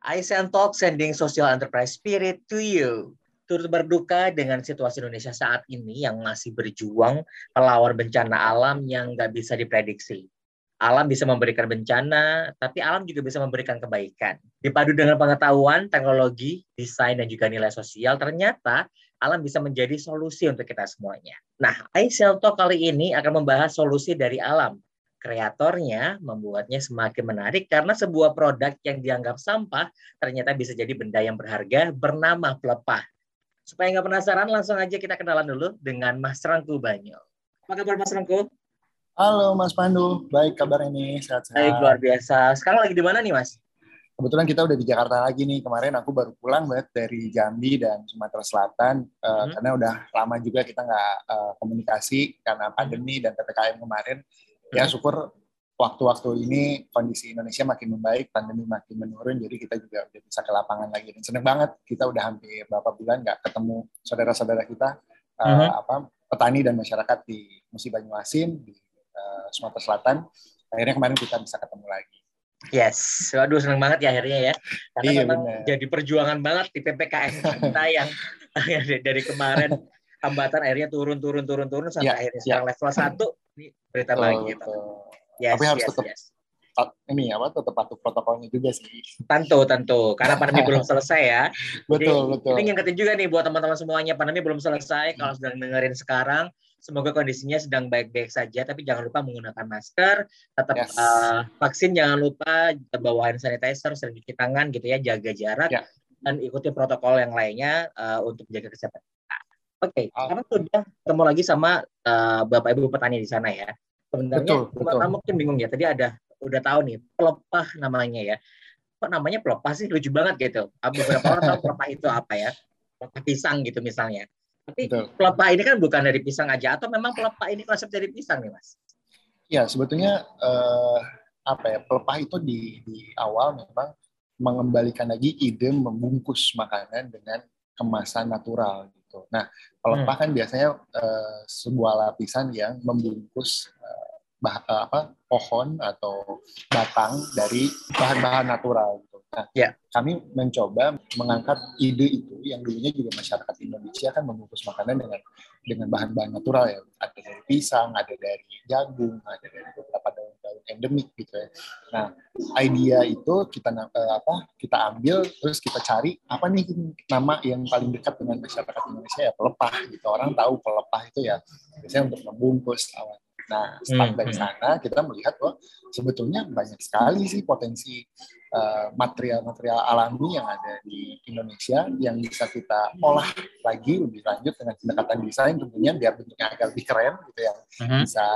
Aisan Talk sending social enterprise spirit to you. Turut berduka dengan situasi Indonesia saat ini yang masih berjuang melawan bencana alam yang nggak bisa diprediksi. Alam bisa memberikan bencana, tapi alam juga bisa memberikan kebaikan. Dipadu dengan pengetahuan, teknologi, desain, dan juga nilai sosial, ternyata alam bisa menjadi solusi untuk kita semuanya. Nah, iSell Talk kali ini akan membahas solusi dari alam kreatornya membuatnya semakin menarik karena sebuah produk yang dianggap sampah ternyata bisa jadi benda yang berharga bernama pelepah. Supaya nggak penasaran, langsung aja kita kenalan dulu dengan Mas Rangku Banyo. Apa kabar Mas Rangku? Halo Mas Pandu, baik kabar ini, sehat-sehat. Baik, luar biasa. Sekarang lagi di mana nih Mas? Kebetulan kita udah di Jakarta lagi nih. Kemarin aku baru pulang banget dari Jambi dan Sumatera Selatan uh, hmm. karena udah lama juga kita nggak uh, komunikasi karena pandemi dan ppkm kemarin ya syukur waktu-waktu ini kondisi Indonesia makin membaik, pandemi makin menurun, jadi kita juga udah bisa ke lapangan lagi. Dan seneng banget, kita udah hampir beberapa bulan nggak ketemu saudara-saudara kita, uh, uh-huh. apa petani dan masyarakat di Musi Banyuasin, di uh, Sumatera Selatan. Akhirnya kemarin kita bisa ketemu lagi. Yes, waduh seneng banget ya akhirnya ya. Karena iya, memang bener. jadi perjuangan banget di PPKM kita yang dari kemarin hambatan akhirnya turun turun turun turun sampai ya, akhirnya sekarang ya. level satu ini berita oh, lagi gitu. Yes, Tapi harus yes, tetap yes. ini apa tetap patuh protokolnya juga sih. Tentu, tentu. Karena pandemi belum selesai ya. betul, Jadi, betul. Ini ngingetin juga nih buat teman-teman semuanya, pandemi belum selesai. Kalau sedang dengerin sekarang, semoga kondisinya sedang baik-baik saja. Tapi jangan lupa menggunakan masker, tetap yes. uh, vaksin jangan lupa, bawa hand sanitizer, sering cuci tangan gitu ya, jaga jarak. Yeah. Dan ikuti protokol yang lainnya uh, untuk menjaga kesehatan Oke, okay, uh, karena sudah ketemu lagi sama uh, Bapak Ibu petani di sana ya. Sebenarnya betul, betul. mungkin bingung ya. Tadi ada udah tahu nih pelepah namanya ya. Kok namanya pelepah sih lucu banget gitu. Ah, beberapa orang tahu pelepah itu apa ya? Pelepah pisang gitu misalnya. Tapi betul. pelepah ini kan bukan dari pisang aja atau memang pelepah ini konsep dari pisang nih, Mas? Ya, sebetulnya uh, apa ya? Pelepah itu di di awal memang mengembalikan lagi ide membungkus makanan dengan kemasan natural gitu. Nah, pelepah hmm. kan biasanya uh, sebuah lapisan yang membungkus uh, bah, uh, apa pohon atau batang dari bahan-bahan natural gitu. Nah, yeah. kami mencoba mengangkat ide itu yang dulunya juga masyarakat Indonesia kan membungkus makanan dengan dengan bahan-bahan natural ya. Ada dari pisang, ada dari jagung, ada dari beberapa daun-daun endemik gitu ya. Nah, idea itu kita uh, apa? Kita ambil terus kita cari apa nih nama yang paling dekat dengan masyarakat Indonesia ya pelepah gitu. Orang tahu pelepah itu ya biasanya untuk membungkus awal Nah, start dari hmm, hmm. sana kita melihat bahwa sebetulnya banyak sekali sih potensi eh, material-material uh, alami yang ada di Indonesia yang bisa kita olah lagi lebih lanjut dengan pendekatan desain tentunya biar bentuknya agak lebih keren gitu yang uh-huh. bisa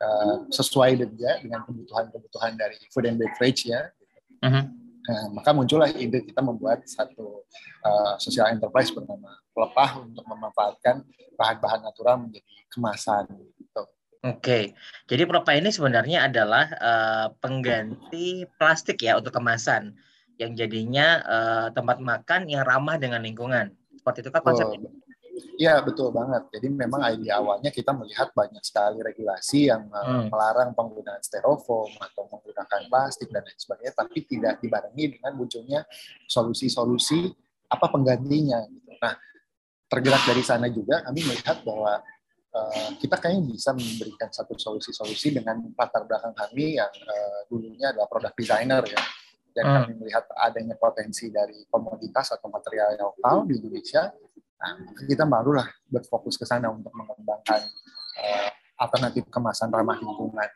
uh, sesuai juga dengan kebutuhan-kebutuhan dari food and beverage ya. Nah, maka muncullah ide kita membuat satu uh, social enterprise bernama Pelepah untuk memanfaatkan bahan-bahan natural menjadi kemasan gitu. Oke, jadi Propa ini sebenarnya adalah uh, pengganti plastik ya untuk kemasan yang jadinya uh, tempat makan yang ramah dengan lingkungan. Seperti itu kan konsepnya? Iya betul banget. Jadi memang ide awalnya kita melihat banyak sekali regulasi yang uh, hmm. melarang penggunaan styrofoam atau menggunakan plastik dan lain sebagainya, tapi tidak dibarengi dengan munculnya solusi-solusi apa penggantinya. Gitu. Nah tergerak dari sana juga kami melihat bahwa Eh, kita kayaknya bisa memberikan satu solusi-solusi dengan latar belakang kami yang uh, dulunya adalah produk designer ya dan hmm. kami melihat adanya potensi dari komoditas atau material yang lokal di Indonesia nah kita barulah berfokus ke sana untuk mengembangkan uh, alternatif kemasan ramah lingkungan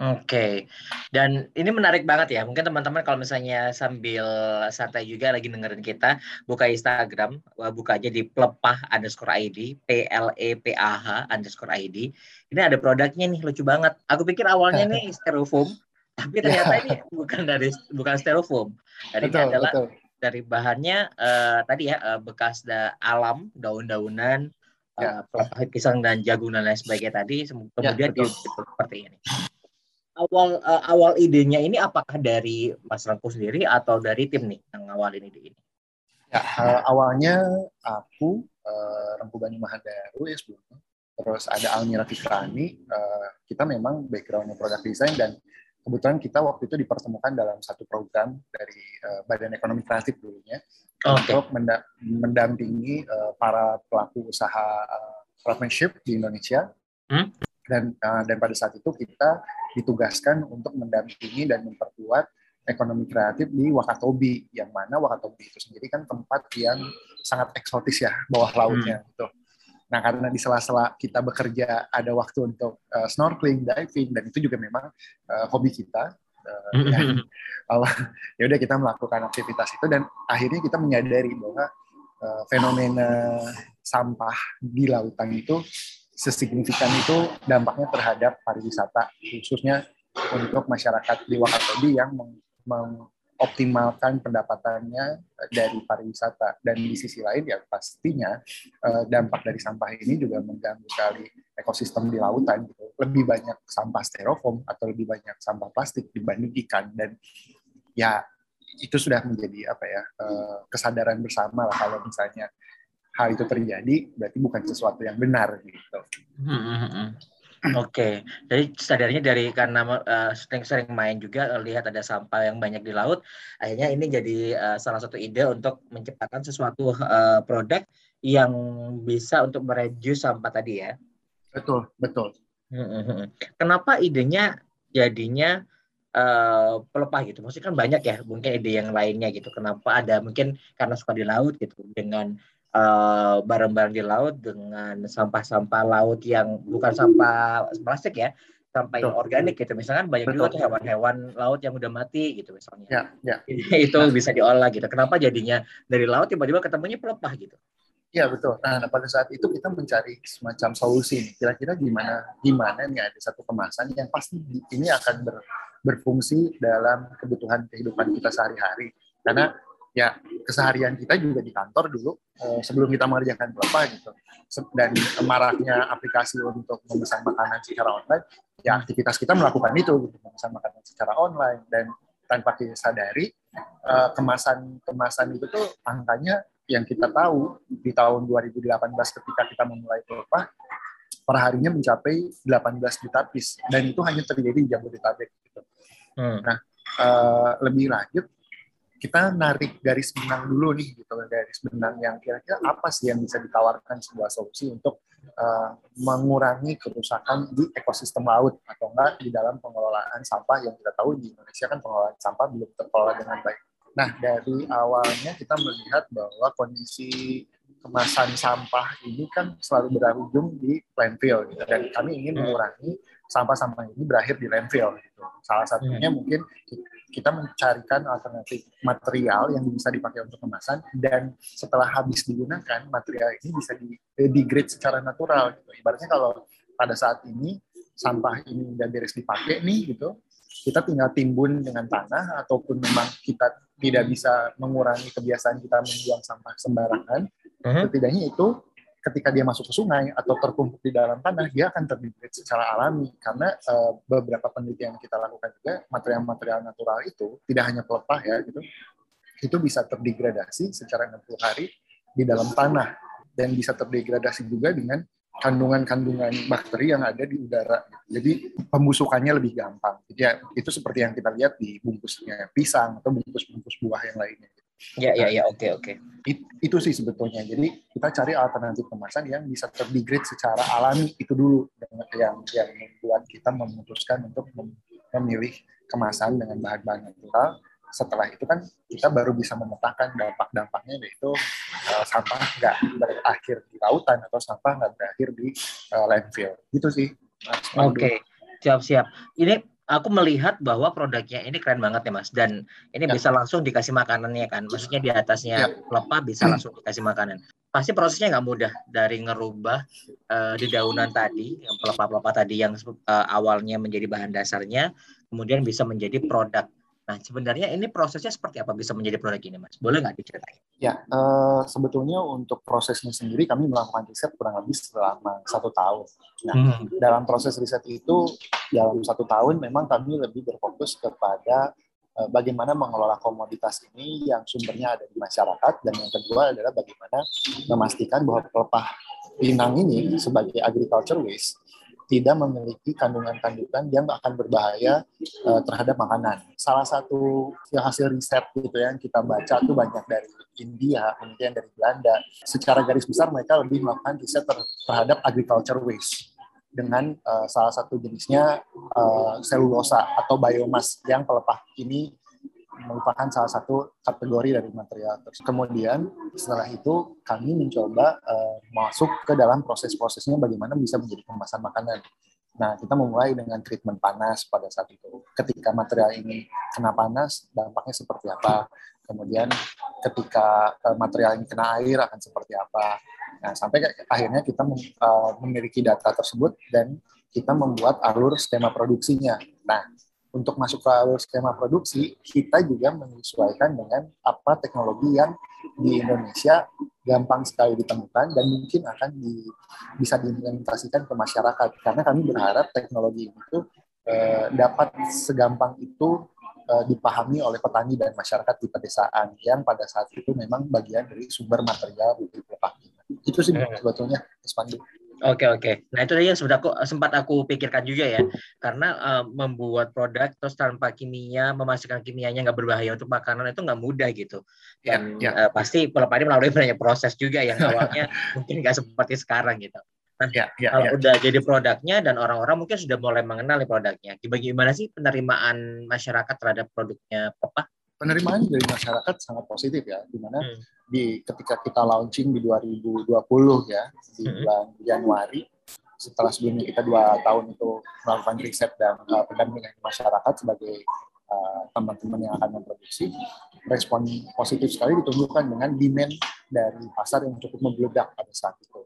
Oke, dan ini menarik banget ya. Mungkin teman-teman kalau misalnya sambil santai juga lagi dengerin kita, buka Instagram, buka aja di pelepah underscore ID, P L E P A H underscore ID. Ini ada produknya nih, lucu banget. Aku pikir awalnya nih styrofoam, tapi ternyata ini bukan dari bukan styrofoam. Dari betul, adalah betul. dari bahannya uh, tadi ya uh, bekas da alam, daun-daunan, ya. uh, pisang dan jagung dan lain sebagainya tadi, ya, kemudian ya, seperti ini awal uh, awal idenya ini apakah dari Mas Rangku sendiri atau dari tim nih yang ngawalin ide ini? Ya, uh, awalnya aku uh, Rangku Bani Mahadaru ya sebelumnya. Terus ada Almira Fitrani, uh, kita memang backgroundnya product design dan kebetulan kita waktu itu dipertemukan dalam satu program dari uh, Badan Ekonomi Kreatif dulunya okay. untuk menda mendampingi uh, para pelaku usaha uh, craftsmanship di Indonesia. Hmm? Dan uh, dan pada saat itu kita ditugaskan untuk mendampingi dan memperkuat ekonomi kreatif di Wakatobi, yang mana Wakatobi itu sendiri kan tempat yang sangat eksotis ya, bawah lautnya hmm. gitu. Nah, karena di sela-sela kita bekerja ada waktu untuk uh, snorkeling, diving, dan itu juga memang uh, hobi kita. Uh, ya, ya udah kita melakukan aktivitas itu dan akhirnya kita menyadari bahwa uh, fenomena sampah di lautan itu sesignifikan itu dampaknya terhadap pariwisata khususnya untuk masyarakat di Wakatobi yang meng, meng, optimalkan pendapatannya dari pariwisata. Dan di sisi lain ya pastinya uh, dampak dari sampah ini juga mengganggu sekali ekosistem di lautan gitu. Lebih banyak sampah styrofoam atau lebih banyak sampah plastik dibanding ikan. Dan ya itu sudah menjadi apa ya uh, kesadaran bersama lah kalau misalnya hal itu terjadi berarti bukan sesuatu yang benar gitu. Hmm, hmm, hmm. Oke, okay. jadi sadarnya dari karena uh, sering-sering main juga lihat ada sampah yang banyak di laut, akhirnya ini jadi uh, salah satu ide untuk menciptakan sesuatu uh, produk yang bisa untuk mereduce sampah tadi ya. Betul, betul. Kenapa idenya jadinya uh, pelepah gitu? Maksudnya kan banyak ya, mungkin ide yang lainnya gitu. Kenapa ada mungkin karena suka di laut gitu dengan Eh, barang-barang uh, di laut dengan sampah-sampah laut yang bukan sampah plastik ya, sampah yang organik gitu. Misalkan banyak Betul. juga tuh hewan-hewan laut yang udah mati gitu misalnya. Ya, ya. itu nah. bisa diolah gitu. Kenapa jadinya dari laut tiba-tiba ketemunya pelepah gitu? Iya betul. Nah, pada saat itu kita mencari semacam solusi nih. Kira-kira gimana gimana nih ada satu kemasan yang pasti ini akan ber, berfungsi dalam kebutuhan kehidupan kita sehari-hari. Karena ya keseharian kita juga di kantor dulu eh, sebelum kita mengerjakan pelepah gitu dan maraknya aplikasi untuk memesan makanan secara online ya aktivitas kita melakukan itu gitu memesan makanan secara online dan tanpa kita sadari eh, kemasan kemasan itu tuh angkanya yang kita tahu di tahun 2018 ketika kita memulai pelepah perharinya mencapai 18 juta piece dan itu hanya terjadi di Jabodetabek gitu. Hmm. Nah, uh, lebih lanjut kita narik garis benang dulu nih gitu garis benang yang kira-kira apa sih yang bisa ditawarkan sebuah solusi untuk uh, mengurangi kerusakan di ekosistem laut atau enggak di dalam pengelolaan sampah yang kita tahu di Indonesia kan pengelolaan sampah belum terkelola dengan baik. Nah dari awalnya kita melihat bahwa kondisi kemasan sampah ini kan selalu berujung di landfill gitu. dan kami ingin mengurangi sampah-sampah ini berakhir di landfill gitu. Salah satunya hmm. mungkin kita mencarikan alternatif material yang bisa dipakai untuk kemasan dan setelah habis digunakan material ini bisa di degrade secara natural gitu. Ibaratnya kalau pada saat ini sampah ini udah beres dipakai nih gitu, kita tinggal timbun dengan tanah ataupun memang kita tidak bisa mengurangi kebiasaan kita membuang sampah sembarangan, -huh. setidaknya itu ketika dia masuk ke sungai atau terkumpul di dalam tanah, dia akan terdegrade secara alami karena uh, beberapa penelitian yang kita lakukan juga material-material natural itu tidak hanya pelepah ya gitu, itu bisa terdegradasi secara 60 hari di dalam tanah dan bisa terdegradasi juga dengan kandungan-kandungan bakteri yang ada di udara. Jadi pembusukannya lebih gampang. Jadi ya, itu seperti yang kita lihat di bungkusnya pisang atau bungkus-bungkus buah yang lainnya. Ya, ya, ya, oke, oke. It, itu sih sebetulnya. Jadi kita cari alternatif kemasan yang bisa terdegrade secara alami itu dulu yang yang membuat kita memutuskan untuk memilih kemasan dengan bahan-bahan natural. Setelah itu kan kita baru bisa memetakan dampak-dampaknya yaitu uh, sampah nggak berakhir di lautan atau sampah nggak berakhir di uh, landfill. Gitu sih. Oke, okay. siap-siap. Ini aku melihat bahwa produknya ini keren banget ya mas dan ini ya. bisa langsung dikasih makanannya kan maksudnya di atasnya ya. pelepah bisa langsung dikasih makanan pasti prosesnya nggak mudah dari ngerubah uh, dedaunan tadi yang pelepah-pelepah tadi yang uh, awalnya menjadi bahan dasarnya kemudian bisa menjadi produk Nah, sebenarnya ini prosesnya seperti apa bisa menjadi produk ini, Mas? Boleh nggak diceritain? Ya, uh, sebetulnya untuk prosesnya sendiri kami melakukan riset kurang lebih selama satu tahun. Nah, hmm. dalam proses riset itu dalam satu tahun memang kami lebih berfokus kepada uh, bagaimana mengelola komoditas ini yang sumbernya ada di masyarakat dan yang kedua adalah bagaimana memastikan bahwa pelepah pinang ini sebagai agriculture waste tidak memiliki kandungan-kandungan yang akan berbahaya uh, terhadap makanan. Salah satu hasil riset gitu ya, yang kita baca tuh banyak dari India, kemudian dari Belanda. Secara garis besar mereka lebih melakukan riset ter terhadap agriculture waste dengan uh, salah satu jenisnya uh, selulosa atau biomass yang pelepah ini merupakan salah satu kategori dari material tersebut. Kemudian setelah itu kami mencoba uh, masuk ke dalam proses-prosesnya bagaimana bisa menjadi kemasan makanan. Nah, kita memulai dengan treatment panas pada saat itu. Ketika material ini kena panas, dampaknya seperti apa? Kemudian ketika uh, material ini kena air akan seperti apa? Nah, sampai akhirnya kita uh, memiliki data tersebut dan kita membuat alur skema produksinya. Nah, untuk masuk ke skema produksi, kita juga menyesuaikan dengan apa teknologi yang di Indonesia gampang sekali ditemukan dan mungkin akan di, bisa diimplementasikan ke masyarakat. Karena kami berharap teknologi itu eh, dapat segampang itu eh, dipahami oleh petani dan masyarakat di pedesaan yang pada saat itu memang bagian dari sumber material bibit Itu sih hmm. sebetulnya, Mas Pandu. Oke oke. Nah itu yang sebenarnya aku, sempat aku pikirkan juga ya, karena uh, membuat produk terus tanpa kimia, memastikan kimianya nggak berbahaya untuk makanan itu nggak mudah gitu. Ya, Dan ya, ya. Uh, pasti melalui banyak proses juga yang awalnya mungkin nggak seperti sekarang gitu. Nah, ya, ya, kalau ya. udah jadi produknya dan orang-orang mungkin sudah mulai mengenali produknya, gimana sih penerimaan masyarakat terhadap produknya Papa? Penerimaan dari masyarakat sangat positif ya, di mana hmm. di ketika kita launching di 2020 ya di hmm. bulan Januari, setelah sebelumnya kita dua tahun itu melakukan riset dan uh, pendampingan masyarakat sebagai uh, teman-teman uh, yang akan memproduksi, respon positif sekali ditunjukkan dengan demand dari pasar yang cukup membludak pada saat itu.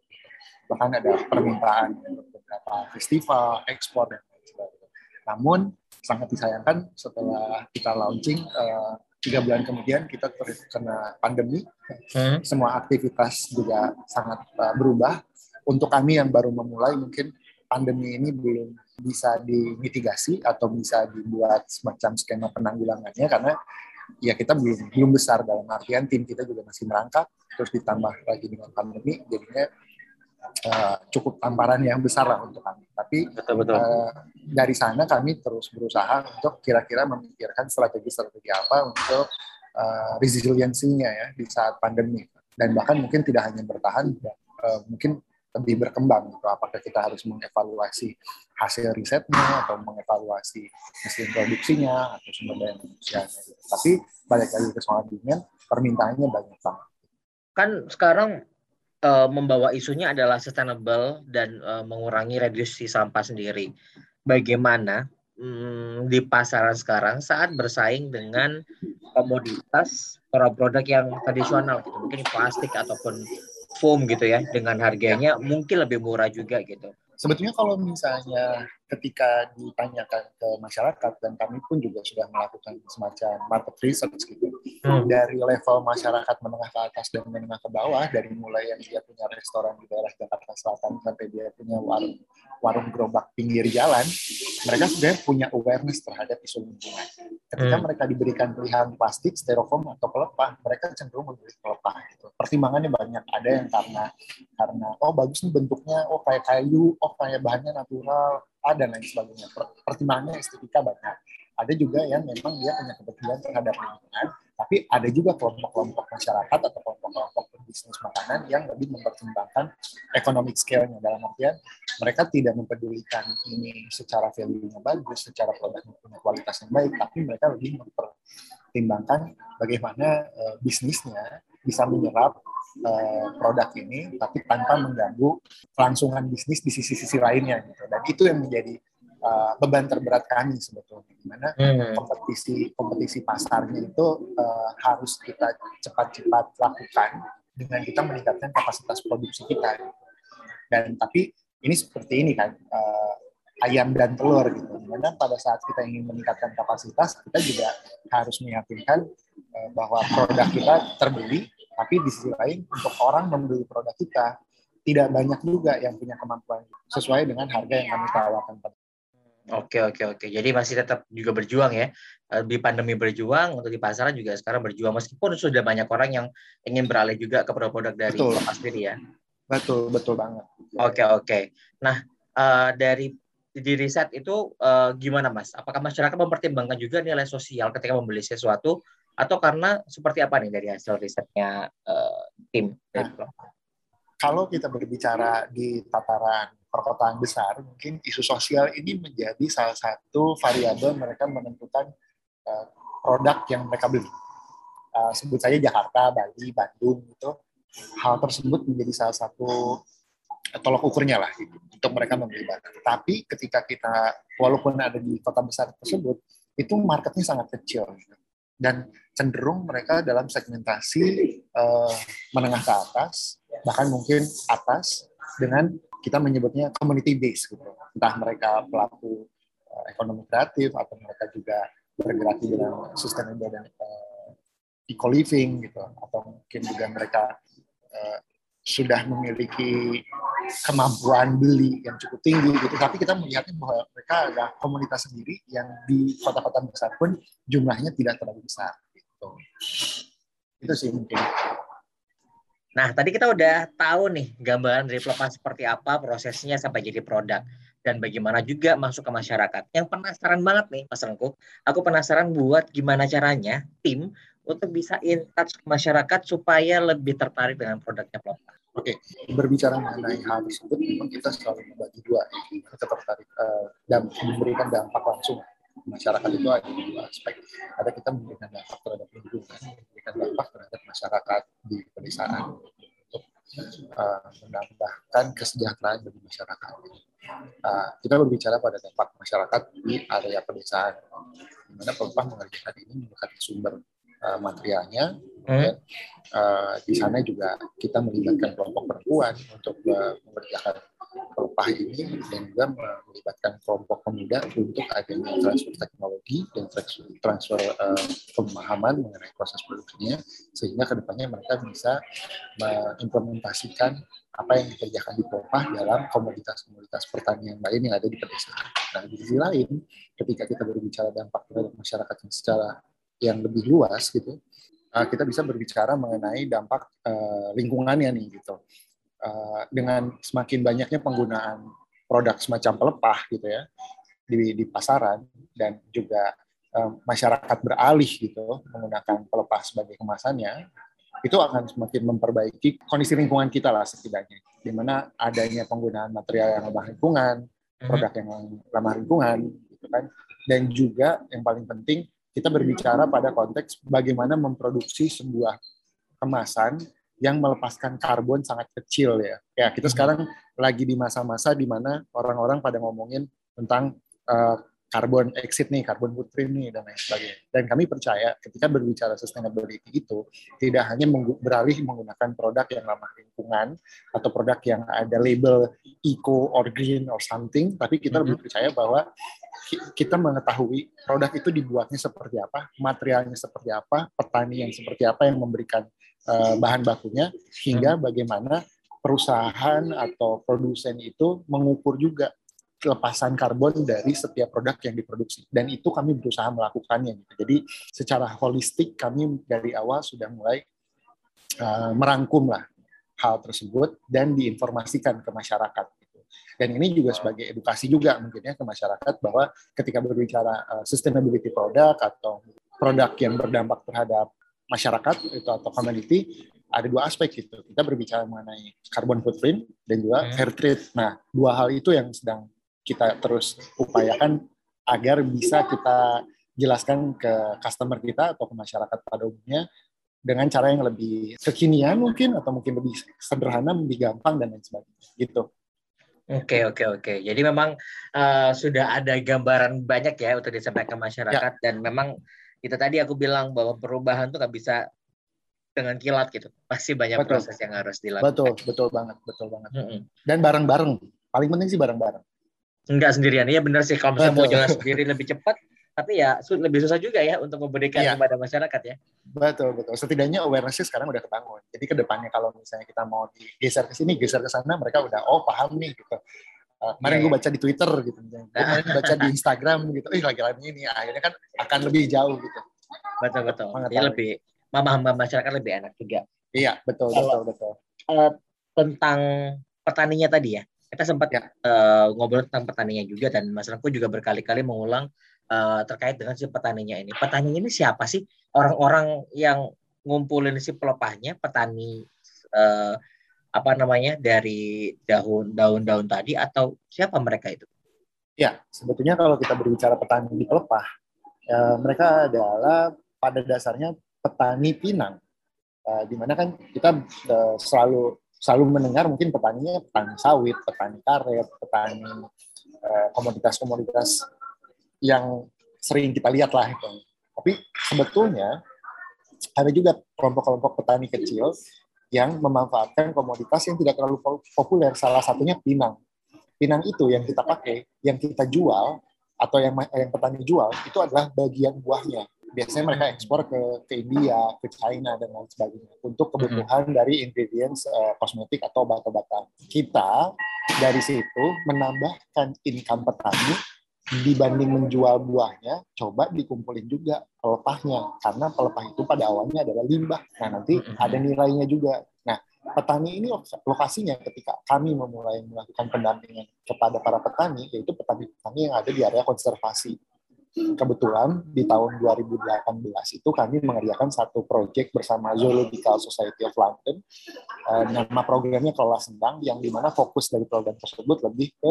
Bahkan ada permintaan untuk beberapa festival, ekspor dan lain sebagainya. Namun sangat disayangkan setelah kita launching uh, tiga bulan kemudian kita terkena pandemi, hmm. semua aktivitas juga sangat uh, berubah. Untuk kami yang baru memulai mungkin pandemi ini belum bisa dimitigasi atau bisa dibuat semacam skema penanggulangannya karena ya kita belum belum besar dalam artian tim kita juga masih merangkak terus ditambah lagi dengan pandemi jadinya uh, cukup tamparan yang besar lah untuk kami. Tapi betul, betul. Uh, dari sana kami terus berusaha untuk kira-kira memikirkan strategi-strategi apa untuk uh, resiliensinya ya di saat pandemi. Dan bahkan mungkin tidak hanya bertahan, uh, mungkin lebih berkembang gitu. Apakah kita harus mengevaluasi hasil risetnya atau mengevaluasi mesin produksinya atau sumber daya manusia. Gitu. Tapi balik lagi ke soal demand, permintaannya banyak banget. Kan sekarang uh, membawa isunya adalah sustainable dan uh, mengurangi reduksi sampah sendiri. Bagaimana um, di pasaran sekarang saat bersaing dengan komoditas produk-produk yang tradisional, gitu. mungkin plastik ataupun foam gitu ya, dengan harganya mungkin lebih murah juga gitu. Sebetulnya kalau misalnya ketika ditanyakan ke masyarakat dan kami pun juga sudah melakukan semacam market research gitu hmm. dari level masyarakat menengah ke atas dan menengah ke bawah dari mulai yang dia punya restoran di daerah Jakarta Selatan sampai dia punya warung warung gerobak pinggir jalan mereka sudah punya awareness terhadap isu lingkungan ketika hmm. mereka diberikan pilihan plastik styrofoam atau pelepah mereka cenderung memilih pelepah gitu pertimbangannya banyak ada yang karena karena oh bagus nih bentuknya oh kayak kayu oh kayak bahannya natural A dan lain sebagainya. Pertimbangannya estetika banyak. Ada juga yang memang dia punya kepentingan terhadap lingkungan, tapi ada juga kelompok-kelompok masyarakat atau kelompok-kelompok bisnis makanan yang lebih mempertimbangkan economic scale-nya. Dalam artian mereka tidak mempedulikan ini secara value-nya bagus, secara produknya punya kualitas yang baik, tapi mereka lebih mempertimbangkan bagaimana uh, bisnisnya bisa menyerap uh, produk ini tapi tanpa mengganggu kelangsungan bisnis di sisi-sisi lainnya gitu. Dan itu yang menjadi uh, beban terberat kami sebetulnya di mana hmm. kompetisi kompetisi pasarnya itu uh, harus kita cepat-cepat lakukan dengan kita meningkatkan kapasitas produksi kita dan tapi ini seperti ini kan uh, ayam dan telur gitu. Di mana pada saat kita ingin meningkatkan kapasitas, kita juga harus meyakinkan uh, bahwa produk kita terbeli tapi di sisi lain untuk orang membeli produk kita tidak banyak juga yang punya kemampuan sesuai dengan harga yang kami tawarkan Oke oke oke. Jadi masih tetap juga berjuang ya. Eh, di pandemi berjuang untuk di pasaran juga sekarang berjuang meskipun sudah banyak orang yang ingin beralih juga ke produk-produk dari Bapak sendiri ya. Betul betul banget. Oke oke. Nah uh, dari di riset itu uh, gimana Mas? Apakah masyarakat mempertimbangkan juga nilai sosial ketika membeli sesuatu atau karena seperti apa nih dari hasil risetnya uh, tim? Nah, kalau kita berbicara di tataran perkotaan besar, mungkin isu sosial ini menjadi salah satu variabel mereka menentukan uh, produk yang mereka beli. Uh, sebut saja Jakarta, Bali, Bandung gitu. Hal tersebut menjadi salah satu tolok ukurnya lah gitu, untuk mereka membeli barang. Tapi ketika kita walaupun ada di kota besar tersebut, itu marketnya sangat kecil dan cenderung mereka dalam segmentasi uh, menengah ke atas, bahkan mungkin atas dengan kita menyebutnya community base gitu. Entah mereka pelaku uh, ekonomi kreatif atau mereka juga bergerak di dalam sustainable dan uh, eco living gitu. Atau mungkin juga mereka uh, sudah memiliki kemampuan beli yang cukup tinggi gitu. Tapi kita melihatnya bahwa mereka ada komunitas sendiri yang di kota-kota besar pun jumlahnya tidak terlalu besar gitu. Itu sih mungkin Nah, tadi kita udah tahu nih gambaran dari pelepas seperti apa prosesnya sampai jadi produk dan bagaimana juga masuk ke masyarakat. Yang penasaran banget nih, Mas Rengku, aku penasaran buat gimana caranya tim untuk bisa in touch ke masyarakat supaya lebih tertarik dengan produknya pelepas. Oke, berbicara mengenai hal tersebut, memang kita selalu membagi dua, kita tertarik uh, dan memberikan dampak langsung masyarakat itu ada dua aspek. Ada kita memberikan dampak terhadap lingkungan, memberikan dampak terhadap masyarakat di pedesaan untuk uh, menambahkan kesejahteraan bagi masyarakat. Uh, kita berbicara pada dampak masyarakat di area pedesaan, di mana pelepah mengerjakan ini mendekati sumber uh, materialnya, hmm. uh, di sana juga kita melibatkan kelompok perempuan untuk uh, mengerjakan pelepah ini dan juga melibatkan kelompok pemuda untuk adanya transfer teknologi dan transfer, transfer uh, pemahaman mengenai proses produksinya sehingga ke depannya mereka bisa mengimplementasikan apa yang dikerjakan di pelepah dalam komoditas-komoditas pertanian lain yang ada di pedesaan. Nah, di sisi lain, ketika kita berbicara dampak terhadap masyarakat yang secara yang lebih luas gitu, uh, kita bisa berbicara mengenai dampak uh, lingkungannya nih gitu. Eh, dengan semakin banyaknya penggunaan produk semacam pelepah gitu ya di, di pasaran dan juga um, masyarakat beralih gitu menggunakan pelepah sebagai kemasannya itu akan semakin memperbaiki kondisi lingkungan kita lah setidaknya di mana adanya penggunaan material yang ramah lingkungan mhm. produk yang ramah lingkungan gitu kan dan juga yang paling penting kita berbicara pada konteks bagaimana memproduksi sebuah kemasan yang melepaskan karbon sangat kecil ya. Ya, kita sekarang lagi di masa-masa di mana orang-orang pada ngomongin tentang uh, carbon exit nih, carbon footprint nih, dan lain sebagainya. Dan kami percaya ketika berbicara sustainability itu, tidak hanya beralih menggunakan produk yang ramah lingkungan, atau produk yang ada label eco or green or something, tapi kita lebih hmm. percaya bahwa kita mengetahui produk itu dibuatnya seperti apa, materialnya seperti apa, petani yang seperti apa yang memberikan uh, bahan bakunya hingga hmm. bagaimana perusahaan atau produsen itu mengukur juga kelepasan karbon dari setiap produk yang diproduksi dan itu kami berusaha melakukannya gitu. Jadi secara holistik kami dari awal sudah mulai uh, merangkum lah hal tersebut dan diinformasikan ke masyarakat gitu. Dan ini juga sebagai edukasi juga mungkin ya ke masyarakat bahwa ketika berbicara uh, sustainability produk atau produk yang berdampak terhadap masyarakat itu atau community ada dua aspek gitu. Kita berbicara mengenai carbon footprint dan juga hmm. fair trade. Nah, dua hal itu yang sedang kita terus upayakan agar bisa kita jelaskan ke customer kita atau ke masyarakat pada umumnya dengan cara yang lebih kekinian mungkin atau mungkin lebih sederhana, lebih gampang dan lain sebagainya gitu. Oke oke oke. Jadi memang uh, sudah ada gambaran banyak ya untuk disampaikan ke masyarakat ya. dan memang itu tadi aku bilang bahwa perubahan tuh nggak bisa dengan kilat gitu. Pasti banyak betul. proses yang harus dilakukan. Betul, betul banget, betul banget. Mm -hmm. Dan bareng-bareng. Paling penting sih bareng-bareng. Enggak sendirian. Iya benar sih kalau misalnya mau jalan sendiri lebih cepat, tapi ya lebih susah juga ya untuk memberikan ya. kepada masyarakat ya. Betul, betul. Setidaknya awareness sekarang udah kebangun. Jadi ke depannya kalau misalnya kita mau digeser ke sini, geser ke sana, mereka udah oh paham nih gitu. Uh, kemarin yeah. gue baca di Twitter gitu, kemarin baca di Instagram gitu, eh lagi-lagi ini, akhirnya kan akan lebih jauh gitu. Betul betul. Jadi lebih memahami masyarakat lebih enak juga. Iya betul Kalau, betul betul. Uh, tentang petaninya tadi ya, Kita sempat ya. uh, ngobrol tentang petaninya juga dan Mas Rangku juga berkali-kali mengulang uh, terkait dengan si petaninya ini. Petani ini siapa sih? Orang-orang yang ngumpulin si pelepahnya, petani uh, apa namanya dari daun daun-daun tadi atau siapa mereka itu? Ya, sebetulnya kalau kita berbicara petani di pelepah, ya, mereka adalah pada dasarnya petani pinang, uh, di mana kan kita uh, selalu selalu mendengar mungkin petaninya petani sawit, petani karet, petani komoditas-komoditas yang sering kita lihat lah itu. Tapi sebetulnya ada juga kelompok-kelompok petani kecil yang memanfaatkan komoditas yang tidak terlalu populer. Salah satunya pinang. Pinang itu yang kita pakai, yang kita jual atau yang yang petani jual itu adalah bagian buahnya biasanya mereka ekspor ke ke India, ke China dan lain sebagainya untuk kebutuhan mm-hmm. dari ingredients uh, kosmetik atau obat-obatan. Kita dari situ menambahkan income petani dibanding menjual buahnya, coba dikumpulin juga pelepahnya karena pelepah itu pada awalnya adalah limbah. Nah nanti mm-hmm. ada nilainya juga. Nah petani ini lokasinya ketika kami memulai melakukan pendampingan kepada para petani yaitu petani-petani yang ada di area konservasi kebetulan di tahun 2018 itu kami mengerjakan satu proyek bersama Zoological Society of London. Uh, nama programnya Kelola Sendang, yang di mana fokus dari program tersebut lebih ke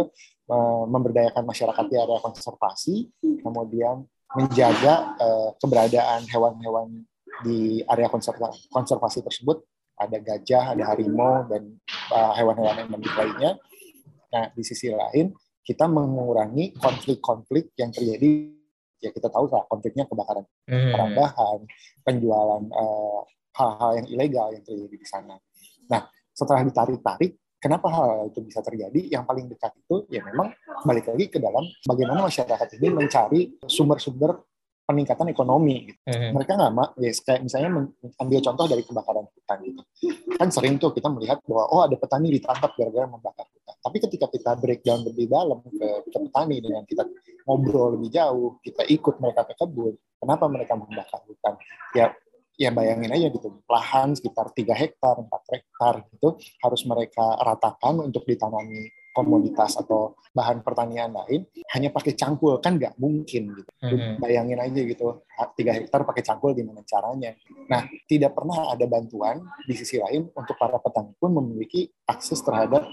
uh, memberdayakan masyarakat di area konservasi, kemudian menjaga uh, keberadaan hewan-hewan di area konservasi, konservasi tersebut. Ada gajah, ada harimau, dan hewan-hewan yang endemik lainnya. Nah, di sisi lain, kita mengurangi konflik-konflik yang terjadi ya kita tahu lah konfliknya kebakaran hmm. perambahan, penjualan uh, hal-hal yang ilegal yang terjadi di sana. Nah, setelah ditarik-tarik, kenapa hal itu bisa terjadi? Yang paling dekat itu ya memang balik lagi ke dalam bagaimana masyarakat ini mencari sumber-sumber peningkatan ekonomi. Gitu. Mm-hmm. Mereka nggak mak, ya kayak misalnya ambil contoh dari kebakaran hutan gitu. Kan sering tuh kita melihat bahwa oh ada petani ditangkap gara-gara membakar hutan. Tapi ketika kita breakdown lebih dalam ke, ke petani dengan kita ngobrol lebih jauh, kita ikut mereka ke kebun, kenapa mereka membakar hutan? Ya ya bayangin aja gitu lahan sekitar 3 hektar 4 hektar gitu harus mereka ratakan untuk ditanami komoditas atau bahan pertanian lain hanya pakai cangkul kan nggak mungkin gitu hmm. bayangin aja gitu tiga hektar pakai cangkul gimana caranya nah tidak pernah ada bantuan di sisi lain untuk para petani pun memiliki akses terhadap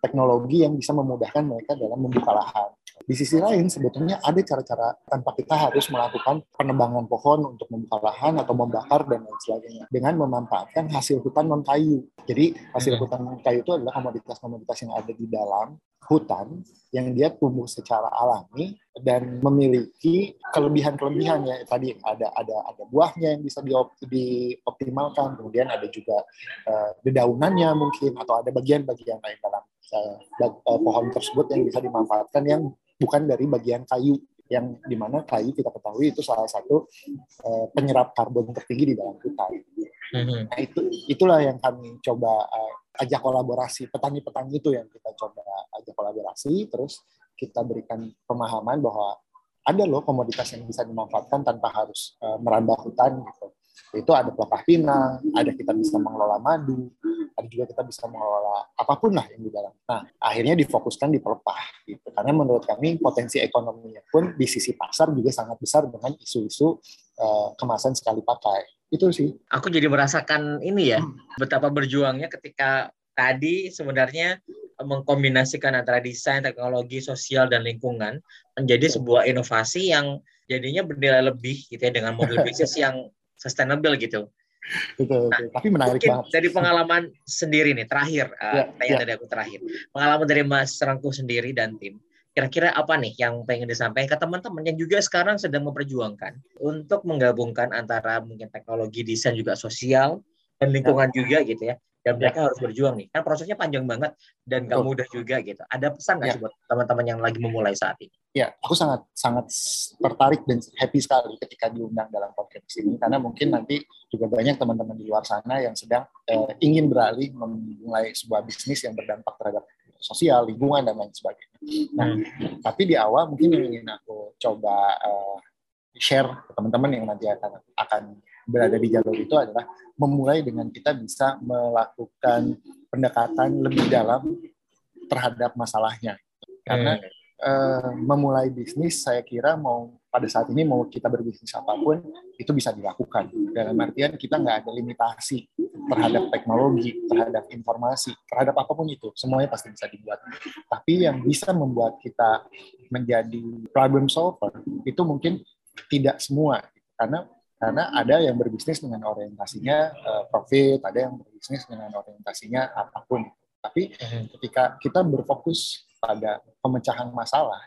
teknologi yang bisa memudahkan mereka dalam membuka lahan di sisi lain, sebetulnya ada cara-cara tanpa kita harus melakukan penebangan pohon untuk membuka lahan atau membakar dan lain sebagainya dengan memanfaatkan hasil hutan non kayu. Jadi hasil hmm. hutan non kayu itu adalah komoditas-komoditas yang ada di dalam hutan yang dia tumbuh secara alami dan memiliki kelebihan-kelebihan ya tadi ada ada ada buahnya yang bisa diop, dioptimalkan kemudian ada juga uh, dedaunannya mungkin atau ada bagian-bagian lain dalam pohon tersebut yang bisa dimanfaatkan yang bukan dari bagian kayu yang di mana kayu kita ketahui itu salah satu uh, penyerap karbon tertinggi di dalam hutan. Mm-hmm. Nah itu itulah yang kami coba uh, ajak kolaborasi petani-petani itu yang kita coba ajak kolaborasi terus kita berikan pemahaman bahwa ada loh komoditas yang bisa dimanfaatkan tanpa harus uh, merambah hutan gitu itu ada pelepah pinang, ada kita bisa mengelola madu, ada juga kita bisa mengelola apa pun lah yang di dalam. Nah, akhirnya difokuskan di pelepah gitu. Karena menurut kami potensi ekonominya pun di sisi pasar juga sangat besar dengan isu-isu uh, kemasan sekali pakai. Itu sih. Aku jadi merasakan ini ya, hmm. betapa berjuangnya ketika tadi sebenarnya mengkombinasikan antara desain, teknologi, sosial, dan lingkungan menjadi sebuah inovasi yang jadinya bernilai lebih gitu ya dengan model bisnis yang sustainable gitu. Betul, nah, Tapi menarik banget. Dari pengalaman sendiri nih, terakhir, uh, ya. dari aku terakhir. Pengalaman dari Mas Rangku sendiri dan tim. Kira-kira apa nih yang pengen disampaikan ke teman-teman yang juga sekarang sedang memperjuangkan untuk menggabungkan antara mungkin teknologi desain juga sosial dan lingkungan ya. juga gitu ya dan mereka ya. harus berjuang nih kan prosesnya panjang banget dan gak mudah juga gitu ada pesan nggak ya. sih buat teman-teman yang lagi memulai saat ini ya aku sangat sangat tertarik dan happy sekali ketika diundang dalam podcast ini karena mungkin nanti juga banyak teman-teman di luar sana yang sedang eh, ingin beralih memulai sebuah bisnis yang berdampak terhadap sosial lingkungan dan lain sebagainya nah hmm. tapi di awal mungkin yang ingin aku coba uh, share ke teman-teman yang nanti akan akan berada di jalur itu adalah memulai dengan kita bisa melakukan pendekatan lebih dalam terhadap masalahnya. Karena hmm. uh, memulai bisnis saya kira mau pada saat ini mau kita berbisnis apa pun itu bisa dilakukan. Dalam artian kita nggak ada limitasi terhadap teknologi, terhadap informasi, terhadap apa pun itu, semuanya pasti bisa dibuat. Tapi yang bisa membuat kita menjadi problem solver itu mungkin tidak semua, karena karena ada yang berbisnis dengan orientasinya uh, profit, ada yang berbisnis dengan orientasinya apa pun. Tapi hmm. ketika kita berfokus pada pemecahan masalah,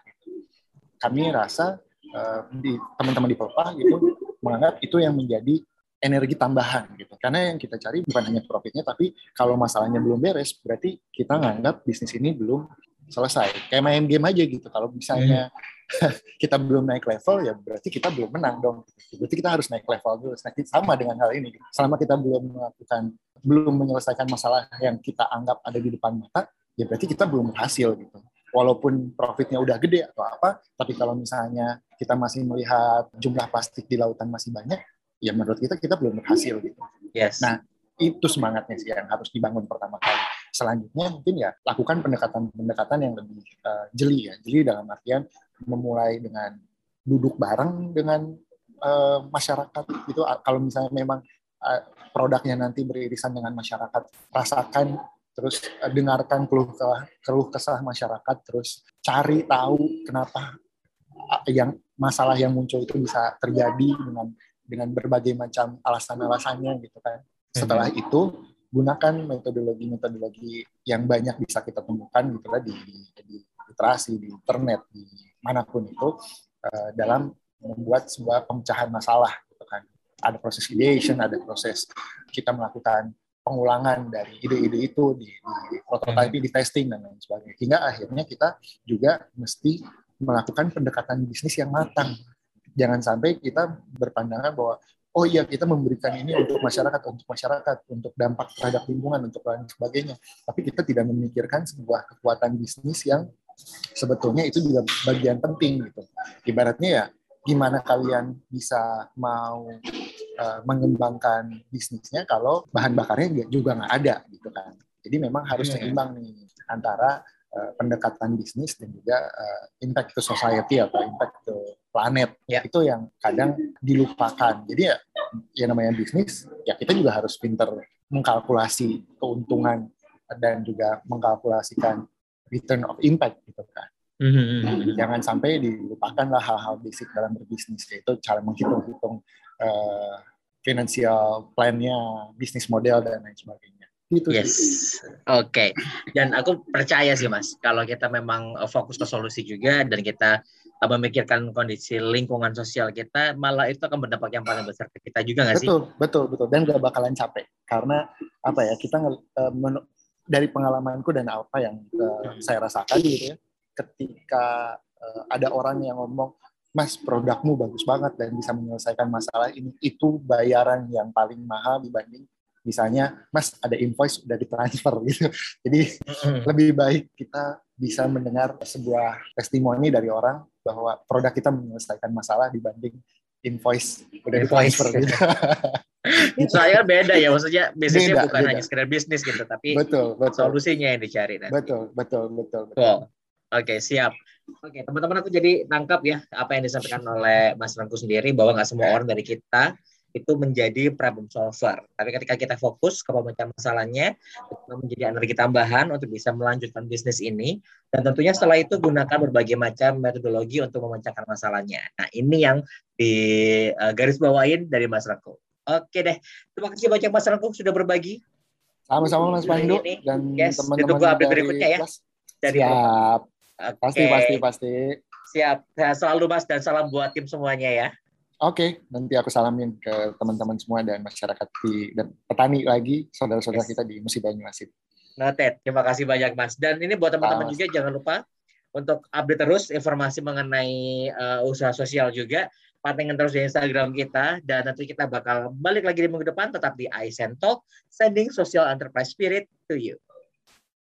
kami rasa Eh, di teman-teman di Pelpa gitu menganggap itu yang menjadi energi tambahan gitu. Karena yang kita cari bukan hanya profitnya, tapi kalau masalahnya belum beres, berarti kita nganggap bisnis ini belum selesai. Kayak main game aja gitu. Kalau misalnya hmm. kita belum naik level, ya berarti kita belum menang dong. Berarti kita harus naik level dulu. Nah, sama dengan hal ini. Selama kita belum melakukan, belum menyelesaikan masalah yang kita anggap ada di depan mata, ya berarti kita belum berhasil gitu walaupun profitnya udah gede atau apa, tapi kalau misalnya kita masih melihat jumlah plastik di lautan masih banyak, ya menurut kita kita belum berhasil gitu. Yes. Nah, itu semangatnya sih yang harus dibangun pertama kali. Selanjutnya mungkin ya lakukan pendekatan-pendekatan yang lebih uh, jeli ya. Jeli dalam artian memulai dengan duduk bareng dengan uh, masyarakat gitu. Kalau misalnya memang uh, produknya nanti beririsan dengan masyarakat, rasakan terus uh, dengarkan keluh kesah, keluh kesah masyarakat, terus cari tahu kenapa yang masalah yang muncul itu bisa terjadi dengan dengan berbagai macam alasan-alasannya gitu kan. Setelah hmm. itu gunakan metodologi-metodologi yang banyak bisa kita temukan gitu lah di, di, di literasi, di internet, di mana pun itu uh, dalam membuat sebuah pemecahan masalah gitu kan. Ada proses ideation, ada proses kita melakukan pengulangan dari ide-ide itu di, di prototyping, di testing dan lain sebagainya. Hingga akhirnya kita juga mesti melakukan pendekatan bisnis yang matang. Jangan sampai kita berpandangan bahwa oh iya kita memberikan ini untuk masyarakat, untuk masyarakat, untuk dampak terhadap lingkungan, untuk lain sebagainya. Tapi kita tidak memikirkan sebuah kekuatan bisnis yang sebetulnya itu juga bagian penting gitu. Ibaratnya ya gimana kalian bisa mau uh, mengembangkan bisnisnya kalau bahan bakarnya juga nggak ada gitu kan. Jadi memang harus yeah. seimbang nih antara uh, pendekatan bisnis dan juga uh, impact ke society atau impact ke planet. Yeah. Itu yang kadang dilupakan. Jadi ya, ya namanya bisnis, ya kita juga harus pinter mengkalkulasi keuntungan dan juga mengkalkulasikan return of impact gitu kan. Mm-hmm. Jangan sampai dilupakan lah hal-hal basic dalam berbisnis, yaitu cara menghitung-hitung uh, financial plan-nya, bisnis model dan lain sebagainya. Gitu yes, oke. Okay. Dan aku percaya sih mas, kalau kita memang eh, fokus ke solusi juga dan kita eh, memikirkan kondisi lingkungan sosial kita, malah itu akan berdampak yang paling besar ke kita juga nggak sih? Betul, betul, betul. Dan gak bakalan capek karena apa ya kita uh, dari pengalamanku dan apa yang uh, saya rasakan gitu ya ketika uh, ada orang yang ngomong Mas produkmu bagus banget dan bisa menyelesaikan masalah ini itu bayaran yang paling mahal dibanding misalnya Mas ada invoice udah ditransfer gitu jadi mm-hmm. lebih baik kita bisa mendengar sebuah testimoni dari orang bahwa produk kita menyelesaikan masalah dibanding invoice udah invoice. gitu Soalnya beda ya, maksudnya bisnisnya beda, bukan beda. hanya sekedar bisnis gitu, tapi betul, betul. solusinya yang dicari nanti. Betul, betul, betul. betul. Wow. Oke, siap. Oke, teman-teman aku jadi tangkap ya apa yang disampaikan oleh Mas Rangku sendiri bahwa nggak semua orang dari kita itu menjadi problem solver. Tapi ketika kita fokus ke pemecahan masalahnya, itu menjadi energi tambahan untuk bisa melanjutkan bisnis ini. Dan tentunya setelah itu gunakan berbagai macam metodologi untuk memecahkan masalahnya. Nah, ini yang di uh, garis bawain dari Mas Rangku. Oke deh, terima kasih banyak Mas Rangku sudah berbagi. Sama-sama Mas Pandu dan yes, teman-teman update berikutnya ya. Dari Siap. Okay. Pasti, pasti, pasti. Siap. Sehat selalu Mas dan salam buat tim semuanya ya. Oke, okay. nanti aku salamin ke teman-teman semua dan masyarakat di dan petani lagi, saudara-saudara yes. kita di Musi Banyuasin. Noted. Terima kasih banyak Mas. Dan ini buat teman-teman juga jangan lupa untuk update terus informasi mengenai uh, usaha sosial juga. Pantengin terus di Instagram kita dan nanti kita bakal balik lagi di minggu depan tetap di iSend Talk, sending social enterprise spirit to you.